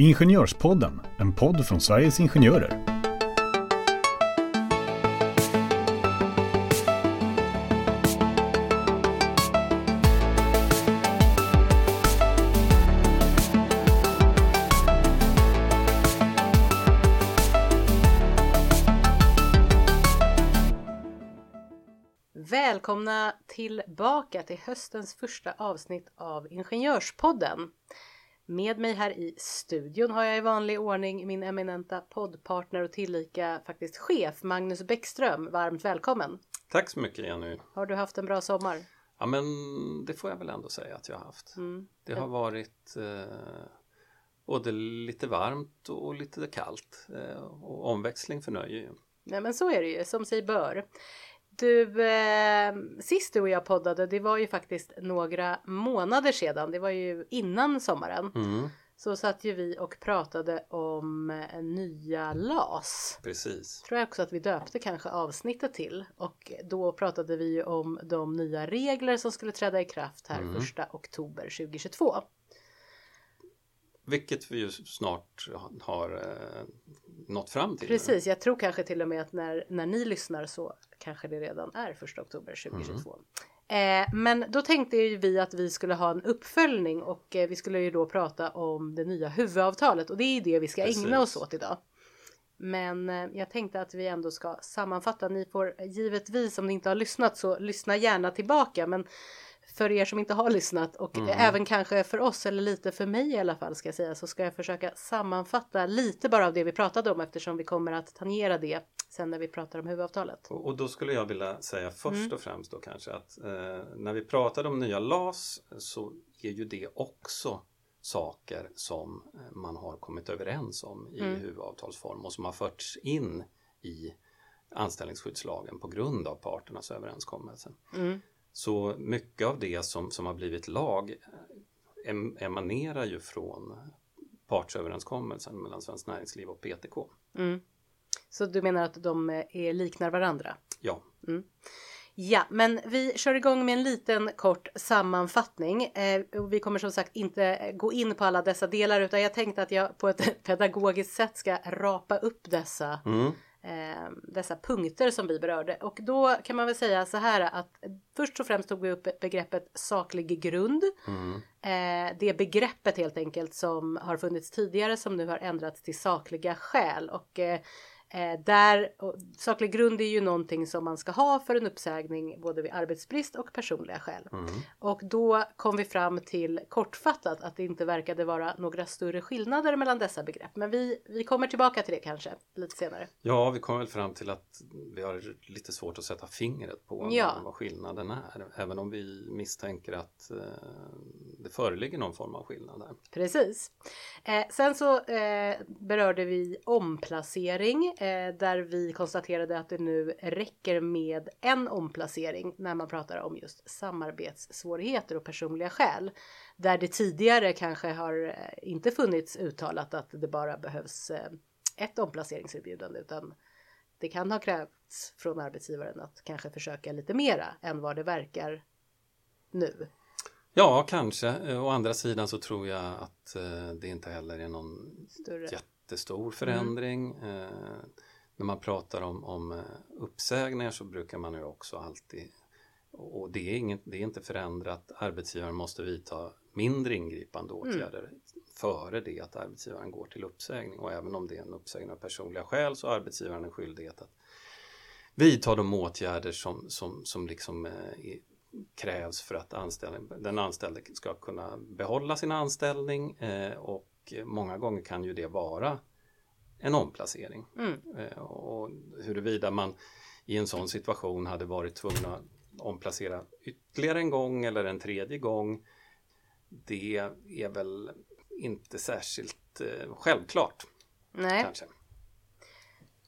Ingenjörspodden, en podd från Sveriges Ingenjörer. Välkomna tillbaka till höstens första avsnitt av Ingenjörspodden. Med mig här i studion har jag i vanlig ordning min eminenta poddpartner och tillika faktiskt chef Magnus Bäckström. Varmt välkommen! Tack så mycket Jenny! Har du haft en bra sommar? Ja men det får jag väl ändå säga att jag har haft. Mm. Det har varit eh, både lite varmt och lite kallt. Eh, och omväxling förnöjer ju. Nej men så är det ju, som sig bör. Du, eh, sist du och jag poddade, det var ju faktiskt några månader sedan. Det var ju innan sommaren. Mm, Så satt ju vi och pratade om eh, nya LAS. precis. Tror jag också att vi döpte kanske avsnittet till. Och då pratade vi ju om de nya regler som skulle träda i kraft här Mm. 1 oktober 2022. Vilket vi ju snart har eh, nått fram till. Precis, jag tror kanske till och med att när, när ni lyssnar så kanske det redan är 1 oktober 2022. Eh, men då tänkte ju vi att vi skulle ha en uppföljning och eh, vi skulle ju då prata om det nya huvudavtalet och det är det vi ska ägna Precis. oss åt idag. Men eh, jag tänkte att vi ändå ska sammanfatta. Ni får givetvis om ni inte har lyssnat så lyssna gärna tillbaka. Men för er som inte har lyssnat och Mm. även kanske för oss eller lite för mig i alla fall ska jag säga så ska jag försöka sammanfatta lite bara av det vi pratade om eftersom vi kommer att tangera det sen när vi pratar om huvudavtalet. Och, och då skulle jag vilja säga först Mm. och främst då kanske att eh, när vi pratade om nya LAS så är ju det också saker som eh, man har kommit överens om i Mm. huvudavtalsform och som har förts in i anställningsskyddslagen på grund av parternas överenskommelse. Mm. Så mycket av det som, som har blivit lag eh, em, emanerar ju från partsöverenskommelsen mellan Svenskt Näringsliv och PTK. Mm. Så du menar att de eh, är, liknar varandra? Ja, Ja, men vi kör igång med en liten kort sammanfattning. Eh, vi kommer som sagt inte gå in på alla dessa delar utan jag tänkte att jag på ett pedagogiskt sätt ska rapa upp dessa, mm. Eh, dessa punkter som vi berörde. Och då kan man väl säga så här att först och främst tog vi upp begreppet saklig grund. Mm. Eh, det begreppet helt enkelt som har funnits tidigare som nu har ändrats till sakliga skäl. Och eh, eh, där, och, saklig grund är ju någonting som man ska ha för en uppsägning både vid arbetsbrist och personliga skäl. Mm. Och då kom vi fram till kortfattat att det inte verkade vara några större skillnader mellan dessa begrepp. Men vi, vi kommer tillbaka till det kanske lite senare. Ja, vi kom väl fram till att vi har lite svårt att sätta fingret på Ja. vad skillnaden är. Även om vi misstänker att eh, det föreligger någon form av skillnad där. Precis. Eh, sen så eh, berörde vi omplacering där vi konstaterade att det nu räcker med en omplacering när man pratar om just samarbetssvårigheter och personliga skäl. Där det tidigare kanske har eh, inte funnits uttalat att det bara behövs eh, ett omplaceringserbjudande utan det kan ha krävts från arbetsgivaren att kanske försöka lite mera än vad det verkar nu. Ja, kanske. Eh, Å andra sidan så tror jag att eh, det inte heller är någon Större. Jättestor förändring. Eh, när man pratar om, om eh, uppsägningar så brukar man ju också alltid och det är, inget, det är inte förändrat. Arbetsgivaren måste vidta mindre ingripande åtgärder före det att arbetsgivaren går till uppsägning. Och även om det är en uppsägning av personliga skäl så har arbetsgivaren en skyldighet att vidta de åtgärder som, som, som liksom eh, i- krävs för att anställning, den anställde ska kunna behålla sin anställning eh, och många gånger kan ju det vara en omplacering. Mm. Eh, och huruvida man i en sån situation hade varit tvungen att omplacera ytterligare en gång eller en tredje gång det är väl inte särskilt eh, självklart Nej. kanske.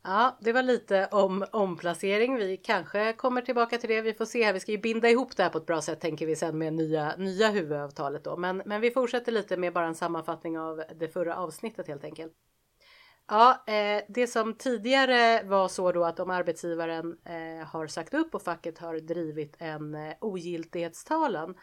Ja, det var lite om omplacering. Vi kanske kommer tillbaka till det. Vi får se här. Vi ska ju binda ihop det här på ett bra sätt tänker vi sen med nya, nya huvudavtalet då. Men, men vi fortsätter lite med bara en sammanfattning av det förra avsnittet helt enkelt. Ja, eh, det som tidigare var så då att om arbetsgivaren eh, har sagt upp och facket har drivit en eh, ogiltighetstalan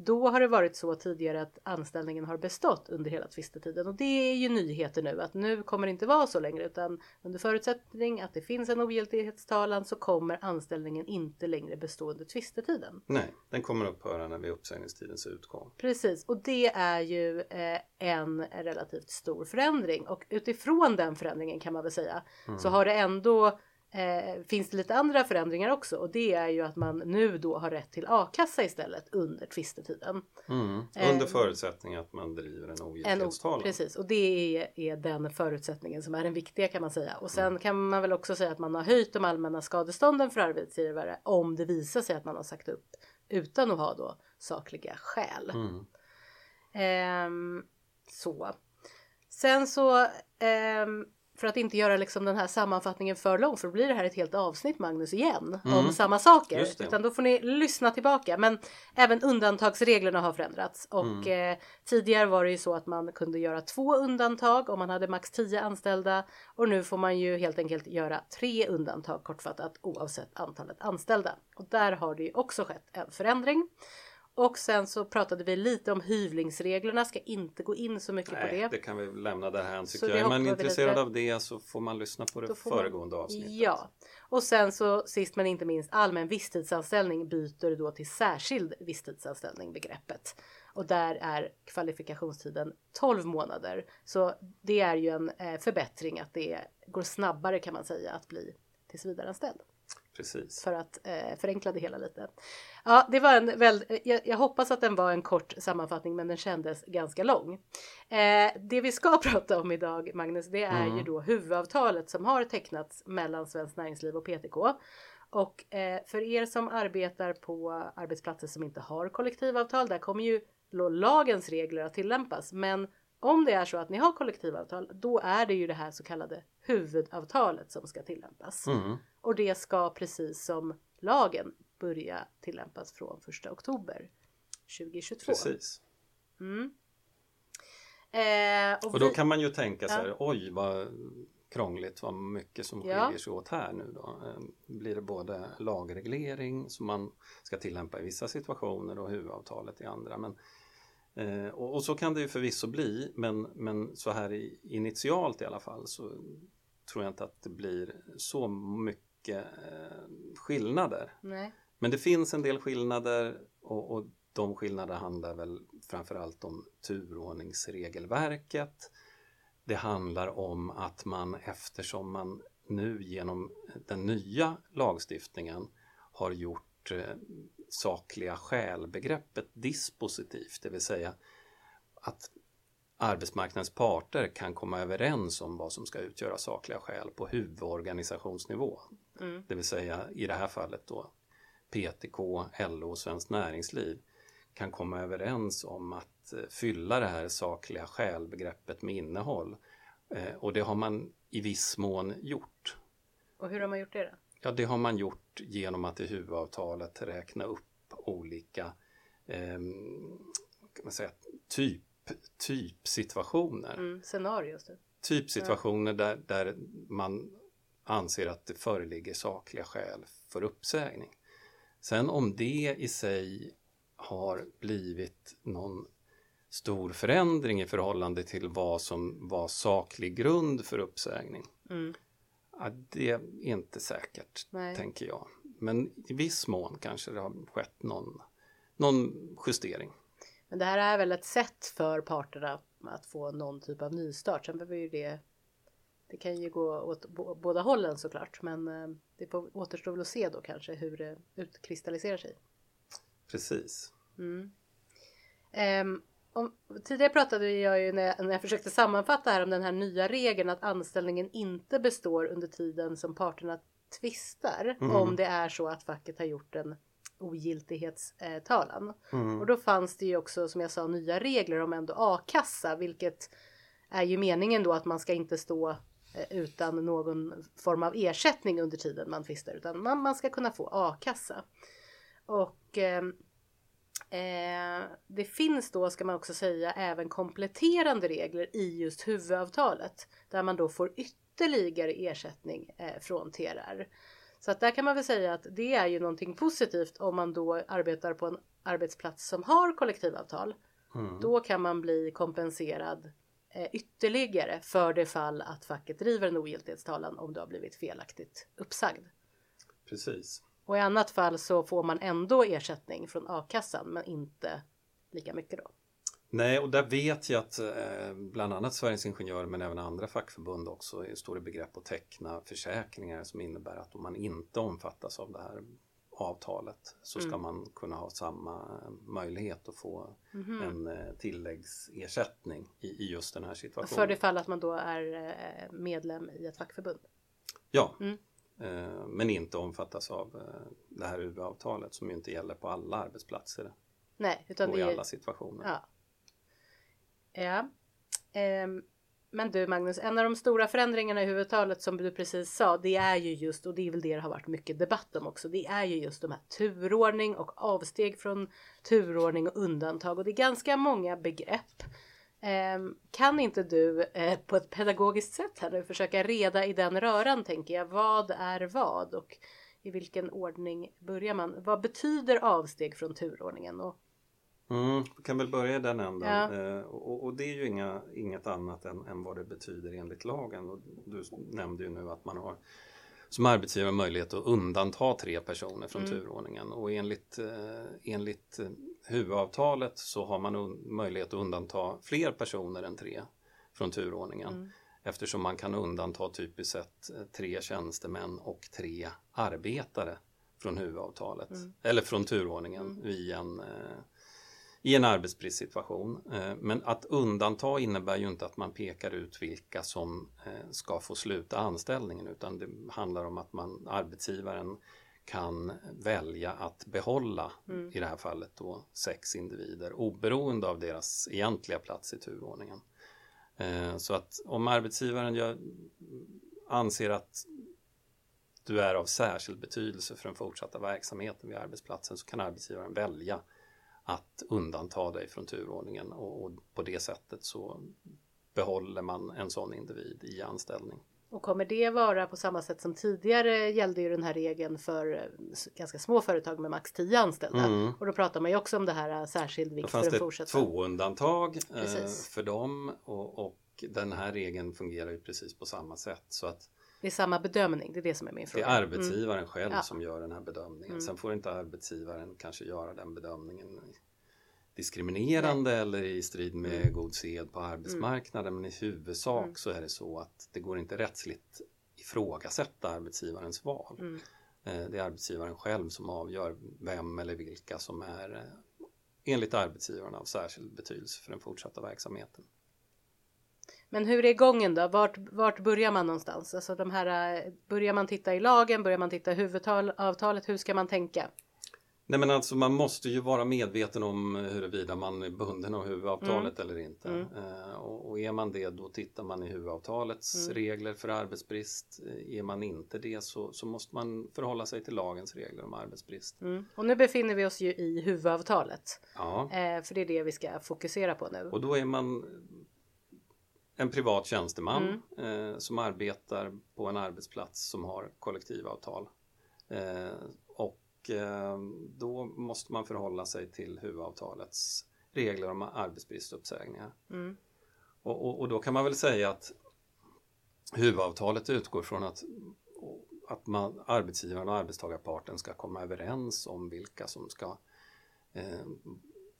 då har det varit så tidigare att anställningen har bestått under hela tvistetiden och det är ju nyheter nu att nu kommer det inte vara så längre utan under förutsättning att det finns en ogiltighetstalan så kommer anställningen inte längre bestå under tvistetiden. Nej, den kommer upphöra när vid uppsägningstidens utgång. Precis och det är ju eh, en relativt stor förändring och utifrån den förändringen kan man väl säga mm. så har det ändå eh, finns det lite andra förändringar också och det är ju att man nu då har rätt till a-kassa istället under tvistetiden. Mm. Under eh, förutsättning att man driver en ogiltighetstalan. Precis och det är, är den förutsättningen som är den viktiga kan man säga. Och sen mm. kan man väl också säga att man har höjt de allmänna skadestånden för arbetsgivare om det visar sig att man har sagt upp utan att ha då sakliga skäl. Mm. Eh, så. Sen så eh, för att inte göra liksom den här sammanfattningen för lång för då blir det här ett helt avsnitt Magnus igen mm. om samma saker. Utan då får ni lyssna tillbaka. Men även undantagsreglerna har förändrats och mm. eh, tidigare var det ju så att man kunde göra två undantag om man hade max 10 anställda och nu får man ju helt enkelt göra tre undantag kortfattat oavsett antalet anställda. Och där har det ju också skett en förändring. Och sen så pratade vi lite om hyvlingsreglerna, ska inte gå in så mycket Nej, på det. det kan vi lämna det här tycker jag. Är man intresserad av det så får man lyssna på det föregående man... avsnittet. Ja, och sen så sist men inte minst allmän visstidsanställning byter då till särskild visstidsanställning begreppet. Och där är kvalifikationstiden 12 månader. Så det är ju en eh, förbättring att det går snabbare kan man säga att bli tillsvidareanställd. Precis. För att eh, förenkla det hela lite. Ja, det var en väl, jag, jag, hoppas att den var en kort sammanfattning men den kändes ganska lång. Eh, det vi ska prata om idag Magnus det är mm. ju då huvudavtalet som har tecknats mellan Svenskt Näringsliv och PTK. Och eh, för er som arbetar på arbetsplatser som inte har kollektivavtal där kommer ju lagens regler att tillämpas. Men om det är så att ni har kollektivavtal då är det ju det här så kallade huvudavtalet som ska tillämpas. Mm. Och det ska precis som lagen börja tillämpas från 1 oktober 2022. Precis. Mm. Eh, och, och, då vi... kan man ju tänka sig, ja. oj vad krångligt, vad mycket som skiljer ja. sig åt här nu då. Eh, blir det både lagreglering som man ska tillämpa i vissa situationer och huvudavtalet i andra. Men, eh, och, och, så kan det ju förvisso bli, men, men så här i, initialt i alla fall så tror jag inte att det blir så mycket eh, skillnader. Nej. Men det finns en del skillnader och, och de skillnaderna handlar väl framförallt om turordningsregelverket. Det handlar om att man eftersom man nu genom den nya lagstiftningen har gjort eh, sakliga skäl-begreppet dispositivt, det vill säga att arbetsmarknadens parter kan komma överens om vad som ska utgöra sakliga skäl på huvudorganisationsnivå. Mm. Det vill säga i det här fallet då PTK, LO och Svenskt Näringsliv kan komma överens om att eh, fylla det här sakliga skälbegreppet med innehåll. Eh, och det har man i viss mån gjort. Och hur har man gjort det då? Ja, det har man gjort genom att i huvudavtalet räkna upp olika eh, man säga, typ, typsituationer. Mm, scenarios. Typ. Typsituationer ja. där, där man anser att det föreligger sakliga skäl för uppsägning. Sen om det i sig har blivit någon stor förändring i förhållande till vad som var saklig grund för uppsägning. Mm. Ja, det är inte säkert, Nej. tänker jag. Men i viss mån kanske det har skett någon, någon justering. Men det här är väl ett sätt för parterna att få någon typ av nystart. Sen behöver ju det det kan ju gå åt båda hållen såklart men eh, det återstår väl att se då kanske hur det utkristalliserar sig. Precis. Mm. Um, om, tidigare pratade jag ju när jag, när jag försökte sammanfatta här om den här nya regeln att anställningen inte består under tiden som parterna tvistar mm. om det är så att facket har gjort en ogiltighetstalan. Mm. Och då fanns det ju också som jag sa nya regler om ändå a-kassa vilket är ju meningen då att man ska inte stå utan någon form av ersättning under tiden man tvistar utan man, man ska kunna få a-kassa. Och eh, eh, det finns då ska man också säga även kompletterande regler i just huvudavtalet där man då får ytterligare ersättning eh, från TRR. Så att där kan man väl säga att det är ju någonting positivt om man då arbetar på en arbetsplats som har kollektivavtal. Mm. Då kan man bli kompenserad eh, ytterligare för det fall att facket driver en ogiltighetstalan om du har blivit felaktigt uppsagd. Precis. Och i annat fall så får man ändå ersättning från a-kassan men inte lika mycket då. Nej, och där vet jag att eh, bland annat Sveriges Ingenjörer men även andra fackförbund också står i begrepp att teckna försäkringar som innebär att om man inte omfattas av det här avtalet så ska Mm. man kunna ha samma möjlighet att få Mhm. en eh, tilläggsersättning i, i just den här situationen. För det fall att man då är eh, medlem i ett fackförbund. Ja, Mm. eh, men inte omfattas av eh, det här UV-avtalet som ju inte gäller på alla arbetsplatser Nej, utan och i alla situationer. Ja. ja. Ehm, men du Magnus, en av de stora förändringarna i huvudtalet som du precis sa, det är ju just, och det är väl det det har varit mycket debatt om också, det är ju just de här turordning och avsteg från turordning och undantag och det är ganska många begrepp. Eh, kan inte du eh, på ett pedagogiskt sätt här nu försöka reda i den röran tänker jag, vad är vad och i vilken ordning börjar man? Vad betyder avsteg från turordningen? Och, Mm, vi kan väl börja i den änden. Ja. Eh, och, och det är ju inga, inget annat än, än vad det betyder enligt lagen. Och du nämnde ju nu att man har som arbetsgivare möjlighet att undanta tre personer från Mm. turordningen. Och enligt, eh, enligt eh, huvudavtalet så har man möjlighet att undanta fler personer än tre från turordningen. Mm. Eftersom man kan undanta typiskt sett eh, tre tjänstemän och tre arbetare från huvudavtalet. Mm. Eller från turordningen Mm. en eh, i en arbetsbristsituation. Eh, Men att undanta innebär ju inte att man pekar ut vilka som eh, ska få sluta anställningen utan det handlar om att man, arbetsgivaren kan välja att behålla, Mm. i det här fallet då, sex individer oberoende av deras egentliga plats i turordningen. Eh, Så att om arbetsgivaren gör, anser att du är av särskild betydelse för den fortsatta verksamheten vid arbetsplatsen så kan arbetsgivaren välja att undanta dig från turordningen och, och på det sättet så behåller man en sån individ i anställning. Och kommer det vara på samma sätt som tidigare gällde ju den här regeln för eh, ganska små företag med max 10 anställda. Mm. Och då pratar man ju också om det här eh, särskild vikt för fanns den det fortsatta. två undantag eh, Precis. för dem och, och den här regeln fungerar ju precis på samma sätt så att Det är samma bedömning, det är det som är min det fråga. är arbetsgivaren själv Ja. som gör den här bedömningen. Mm. Sen får inte arbetsgivaren kanske göra den bedömningen diskriminerande eller i strid med Mm. god sed på arbetsmarknaden men i huvudsak Mm. så är det så att det går inte rättsligt ifrågasätta arbetsgivarens val. Mm. Eh, Det är arbetsgivaren själv som avgör vem eller vilka som är eh, enligt arbetsgivaren av särskild betydelse för den fortsatta verksamheten. Men hur är gången då? Vart, vart börjar man någonstans? Alltså de här, eh, börjar man titta i lagen? Börjar man titta i huvudavtalet? Hur ska man tänka? Nej men alltså man måste ju vara medveten om huruvida man är bunden av huvudavtalet eller inte. Mm. Eh, och, och är man det då tittar man i huvudavtalets Mm. regler för arbetsbrist. Eh, Är man inte det så, så måste man förhålla sig till lagens regler om arbetsbrist. Mm. Och nu befinner vi oss ju i huvudavtalet. Ja. Eh, för det är det vi ska fokusera på nu. Och då är man en privat tjänsteman eh, som arbetar på en arbetsplats som har kollektivavtal. Eh, och eh, då måste man förhålla sig till huvudavtalets regler om arbetsbristuppsägningar. Mm. Och, och, och då kan man väl säga att huvudavtalet utgår från att, att man, arbetsgivaren och arbetstagarparten ska komma överens om vilka som ska eh,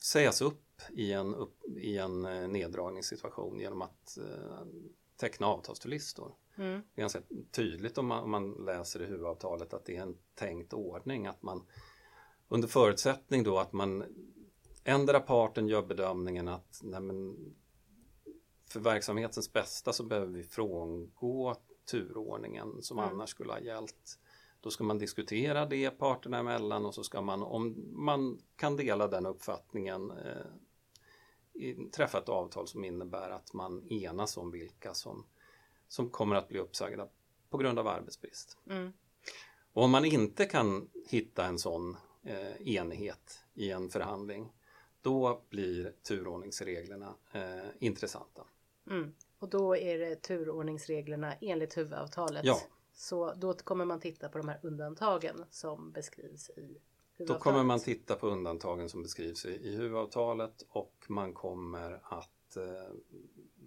sägas upp i en, upp, i en eh, neddragningssituation genom att eh, teckna avtalsturlistor. Mm. Det är ganska tydligt om man, om man läser i huvudavtalet att det är en tänkt ordning att man under förutsättning då att man ändra parten gör bedömningen att nej men, för verksamhetens bästa så behöver vi frångå turordningen som Mm. annars skulle ha gällt. Då ska man diskutera det parterna emellan och så ska man, om man kan dela den uppfattningen, eh, träffa ett avtal som innebär att man enas om vilka som, som kommer att bli uppsagda på grund av arbetsbrist. Mm. Och om man inte kan hitta en sån eh, enighet i en förhandling, då blir turordningsreglerna eh, intressanta. Mm. Och då är det turordningsreglerna enligt huvudavtalet. Ja. Så då kommer man titta på de här undantagen som beskrivs i Då kommer man titta på undantagen som beskrivs i, huvudavtalet och man kommer att eh,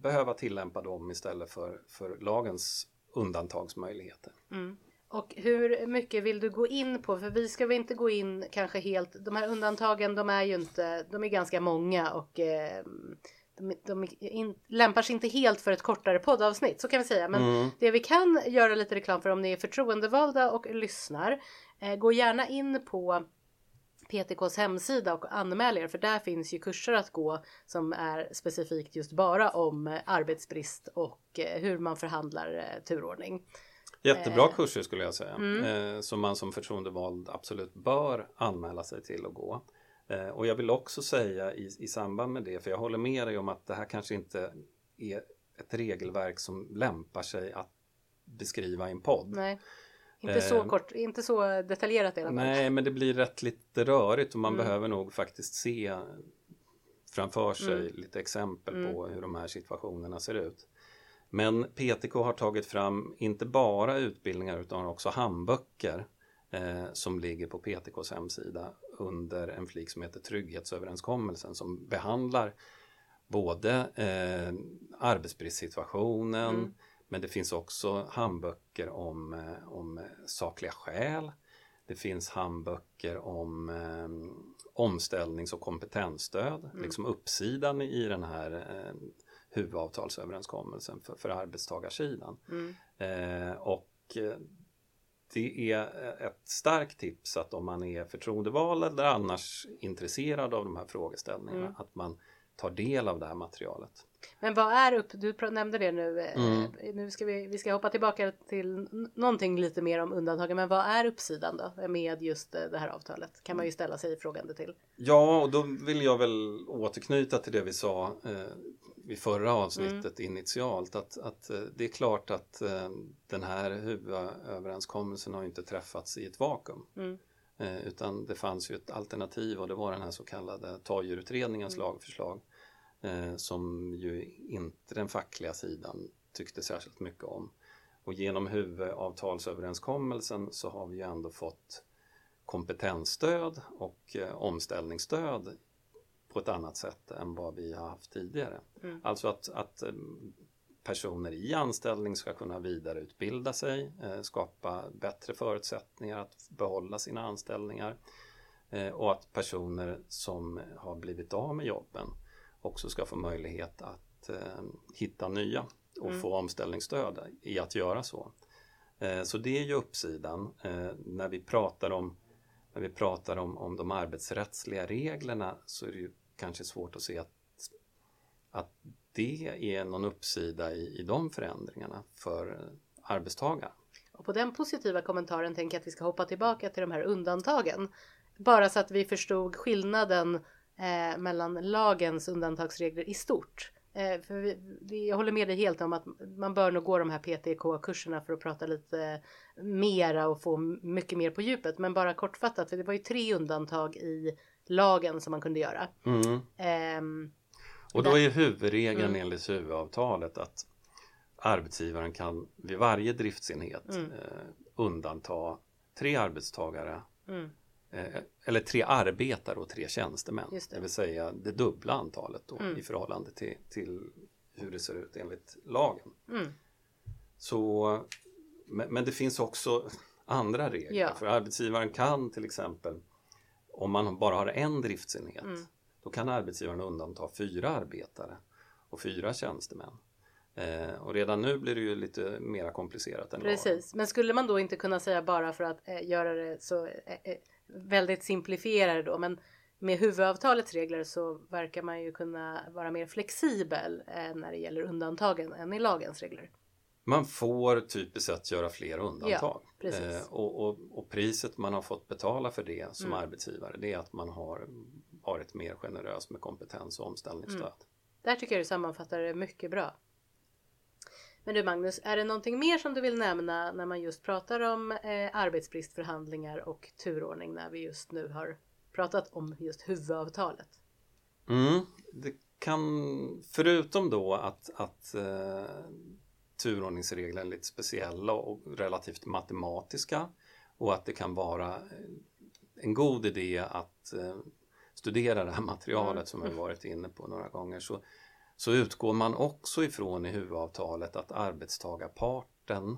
behöva tillämpa dem istället för, för lagens undantagsmöjligheter. Mm. Och hur mycket vill du gå in på? För vi ska väl inte gå in kanske helt. De här undantagen, de är ju inte. De är ganska många och eh, de, de in, lämpar sig inte helt för ett kortare poddavsnitt. Så kan vi säga. Men mm. det vi kan göra lite reklam för om ni är förtroendevalda och lyssnar. Eh, gå gärna in på PTKs hemsida och anmäl er för där finns ju kurser att gå som är specifikt just bara om arbetsbrist och eh, hur man förhandlar eh, turordning. Jättebra eh. kurser skulle jag säga mm. som man som förtroendevald absolut bör anmäla sig till och gå. Och jag vill också säga i, i samband med det, för jag håller med dig om att det här kanske inte är ett regelverk som lämpar sig att beskriva i en podd. Nej. Inte så kort, inte så detaljerat i alla fall. Nej, men det blir rätt lite rörigt och man mm. behöver nog faktiskt se framför sig mm. lite exempel mm. på hur de här situationerna ser ut. Men PTK har tagit fram inte bara utbildningar utan också handböcker eh, som ligger på PTKs hemsida under en flik som heter Trygghetsöverenskommelsen som behandlar både eh, arbetsbristsituationen, mm. Men det finns också handböcker om, eh, om sakliga skäl. Det finns handböcker om eh, omställnings och kompetensstöd, mm. liksom uppsidan i den här eh, huvudavtalsöverenskommelsen för, för arbetstagarsidan. Mm. Eh, och eh, det är ett starkt tips att om man är förtroendevald eller annars intresserad av de här frågeställningarna mm. att man tar del av det här materialet. Men vad är upp? Du nämnde det nu. Eh, mm. Nu ska vi, vi ska hoppa tillbaka till någonting lite mer om undantagen. Men vad är uppsidan då med just eh, det här avtalet? Kan man ju ställa sig frågande till. Ja, och då vill jag väl återknyta till det vi sa eh, vid förra avsnittet mm. initialt. Att, att eh, det är klart att eh, den här huvudöverenskommelsen har inte träffats i ett vakuum. Mm. Eh, utan det fanns ju ett alternativ och det var den här så kallade TAJUR-utredningens mm. lagförslag som ju inte den fackliga sidan tyckte särskilt mycket om. Och genom huvudavtalsöverenskommelsen så har vi ju ändå fått kompetensstöd och eh, omställningsstöd på ett annat sätt än vad vi har haft tidigare. Mm. Alltså att, att eh, personer i anställning ska kunna vidareutbilda sig, eh, skapa bättre förutsättningar att behålla sina anställningar eh, och att personer som har blivit av med jobben också ska få möjlighet att eh, hitta nya och mm. få omställningsstöd i att göra så. Eh, så det är ju uppsidan. Eh, när vi pratar om när vi pratar om, om de arbetsrättsliga reglerna så är det ju kanske svårt att se att, att det är någon uppsida i, i de förändringarna för arbetstagare. Och på den positiva kommentaren tänker jag att vi ska hoppa tillbaka till de här undantagen. Bara så att vi förstod skillnaden eh, mellan lagens undantagsregler i stort. Eh, för vi, jag håller med dig helt om att man bör nog gå de här PTK-kurserna för att prata lite mera och få mycket mer på djupet. Men bara kortfattat, för det var ju tre undantag i lagen som man kunde göra. Mm. Eh, och då är huvudregeln mm. enligt huvudavtalet att arbetsgivaren kan vid varje driftsenhet mm. eh, undanta tre arbetstagare mm. Eh, eller tre arbetare och tre tjänstemän. Det. det. vill säga det dubbla antalet då, mm. i förhållande till, till, hur det ser ut enligt lagen. Mm. Så, men, men, det finns också andra regler. Ja. För arbetsgivaren kan till exempel om man bara har en driftsenhet mm. Då kan arbetsgivaren undanta fyra arbetare och fyra tjänstemän. Eh, och redan nu blir det ju lite mer komplicerat än Precis, men skulle man då inte kunna säga bara för att eh, göra det så eh, eh väldigt simplifierade då, men med huvudavtalets regler så verkar man ju kunna vara mer flexibel eh, när det gäller undantagen än i lagens regler. Man får typiskt sett göra fler undantag. Ja, eh, och, och, och, priset man har fått betala för det som mm. arbetsgivare det är att man har varit mer generös med kompetens och omställningsstöd. Mm. Där tycker jag du sammanfattar det mycket bra. Men du Magnus, är det någonting mer som du vill nämna när man just pratar om eh, arbetsbristförhandlingar och turordning när vi just nu har pratat om just huvudavtalet? Mm, det kan, förutom då att, att eh, turordningsreglerna är lite speciella och relativt matematiska och att det kan vara en god idé att eh, studera det här materialet mm. som vi varit inne på några gånger så, så utgår man också ifrån i huvudavtalet att arbetstagarparten,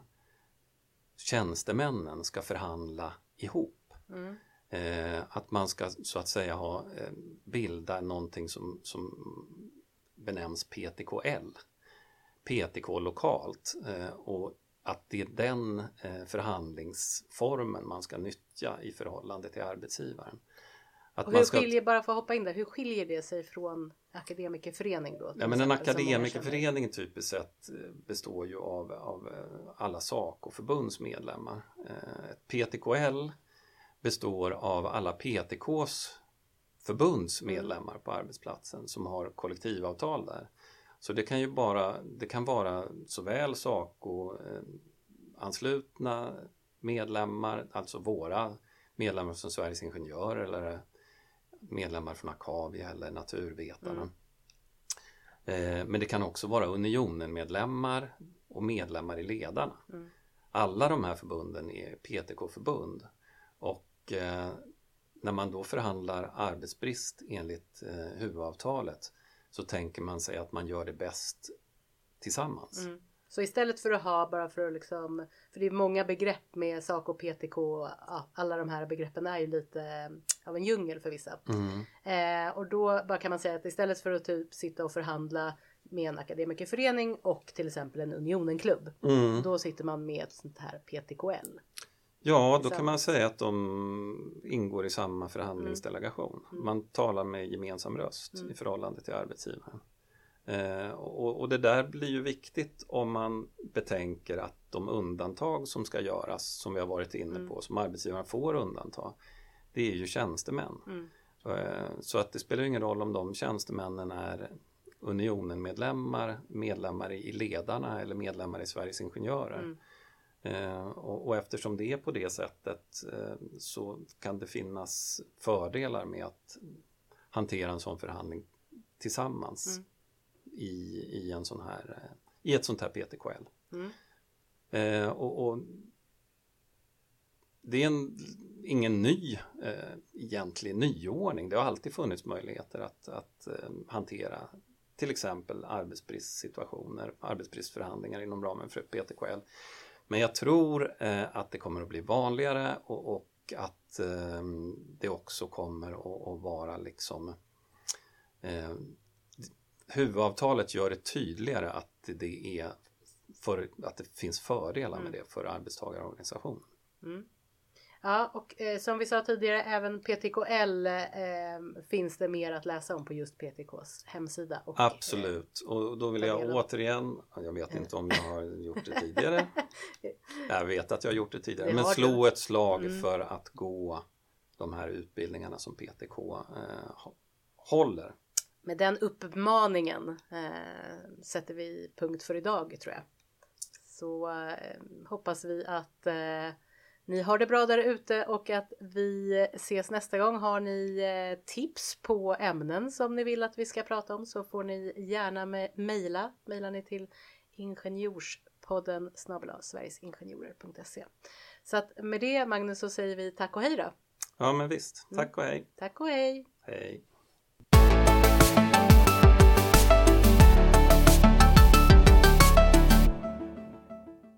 tjänstemännen, ska förhandla ihop. Mm. Eh, att man ska så att säga ha, eh, bilda någonting som, som benämns PTKL. PTK lokalt eh, och att det är den eh, förhandlingsformen man ska nyttja i förhållande till arbetsgivaren. Att och hur ska... skiljer, bara för att hoppa in där, hur skiljer det sig från akademikerförening då? Ja men en akademikerförening typiskt sett eh, består ju av, av alla sak och förbundsmedlemmar. PTKL består av alla PTKs förbundsmedlemmar på arbetsplatsen som har kollektivavtal där. Så det kan ju bara, det kan vara såväl SACO eh, anslutna medlemmar, alltså våra medlemmar från Sveriges Ingenjörer eller medlemmar från Akavia eller Naturvetarna. Mm. Eh, men det kan också vara Unionen-medlemmar och medlemmar i Ledarna. Mm. Alla de här förbunden är PTK-förbund och eh, när man då förhandlar arbetsbrist enligt eh, huvudavtalet så tänker man sig att man gör det bäst tillsammans. Mm. Så istället för att ha bara för att liksom, för det är många begrepp med SAK och PTK, ja, alla de här begreppen är ju lite av en djungel för vissa. Mm. Eh, och då bara kan man säga att istället för att typ sitta och förhandla med en akademikerförening och till exempel en Unionenklubb. Mm. Då sitter man med ett sånt här PTKL. Ja, då kan man säga att de ingår i samma förhandlingsdelegation. Mm. Man talar med gemensam röst mm. i förhållande till arbetsgivaren. Eh, och, och, det där blir ju viktigt om man betänker att de undantag som ska göras, som vi har varit inne mm. på, som arbetsgivaren får undanta, det är ju tjänstemän. Mm. Eh, så att det spelar ingen roll om de tjänstemännen är Unionen-medlemmar, medlemmar i Ledarna eller medlemmar i Sveriges Ingenjörer. Mm. Eh, och, och, eftersom det är på det sättet eh, så kan det finnas fördelar med att hantera en sån förhandling tillsammans mm. I, i, en sån här, eh, i ett sånt här PTKL. Mm. Eh, och, och, det är en, ingen ny eh, egentlig nyordning. Det har alltid funnits möjligheter att, att eh, hantera till exempel arbetsbristsituationer, arbetsbristförhandlingar inom ramen för PTKL. Men jag tror eh, att det kommer att bli vanligare och, och att eh, det också kommer att, att vara liksom eh, Huvudavtalet gör det tydligare att det, är för, att det finns fördelar med mm. det för arbetstagarorganisationen. Mm. Ja, och eh, som vi sa tidigare, även PTKL eh, finns det mer att läsa om på just PTKs hemsida. Och, Absolut, eh, och då vill jag återigen, jag vet inte om jag har gjort det tidigare, jag vet att jag har gjort det tidigare, det men slå du. ett slag mm. för att gå de här utbildningarna som PTK eh, håller. Med den uppmaningen eh, sätter vi punkt för idag tror jag. Så eh, hoppas vi att ni har det bra där ute och att vi ses nästa gång. Har ni eh, tips på ämnen som ni vill att vi ska prata om så får ni gärna mejla. Mejlar ni till ingenjorspodden snabel sverigesingenjorer.se. Så att med det Magnus så säger vi tack och hej då. Ja men visst, tack och hej. Tack och hej. Hej.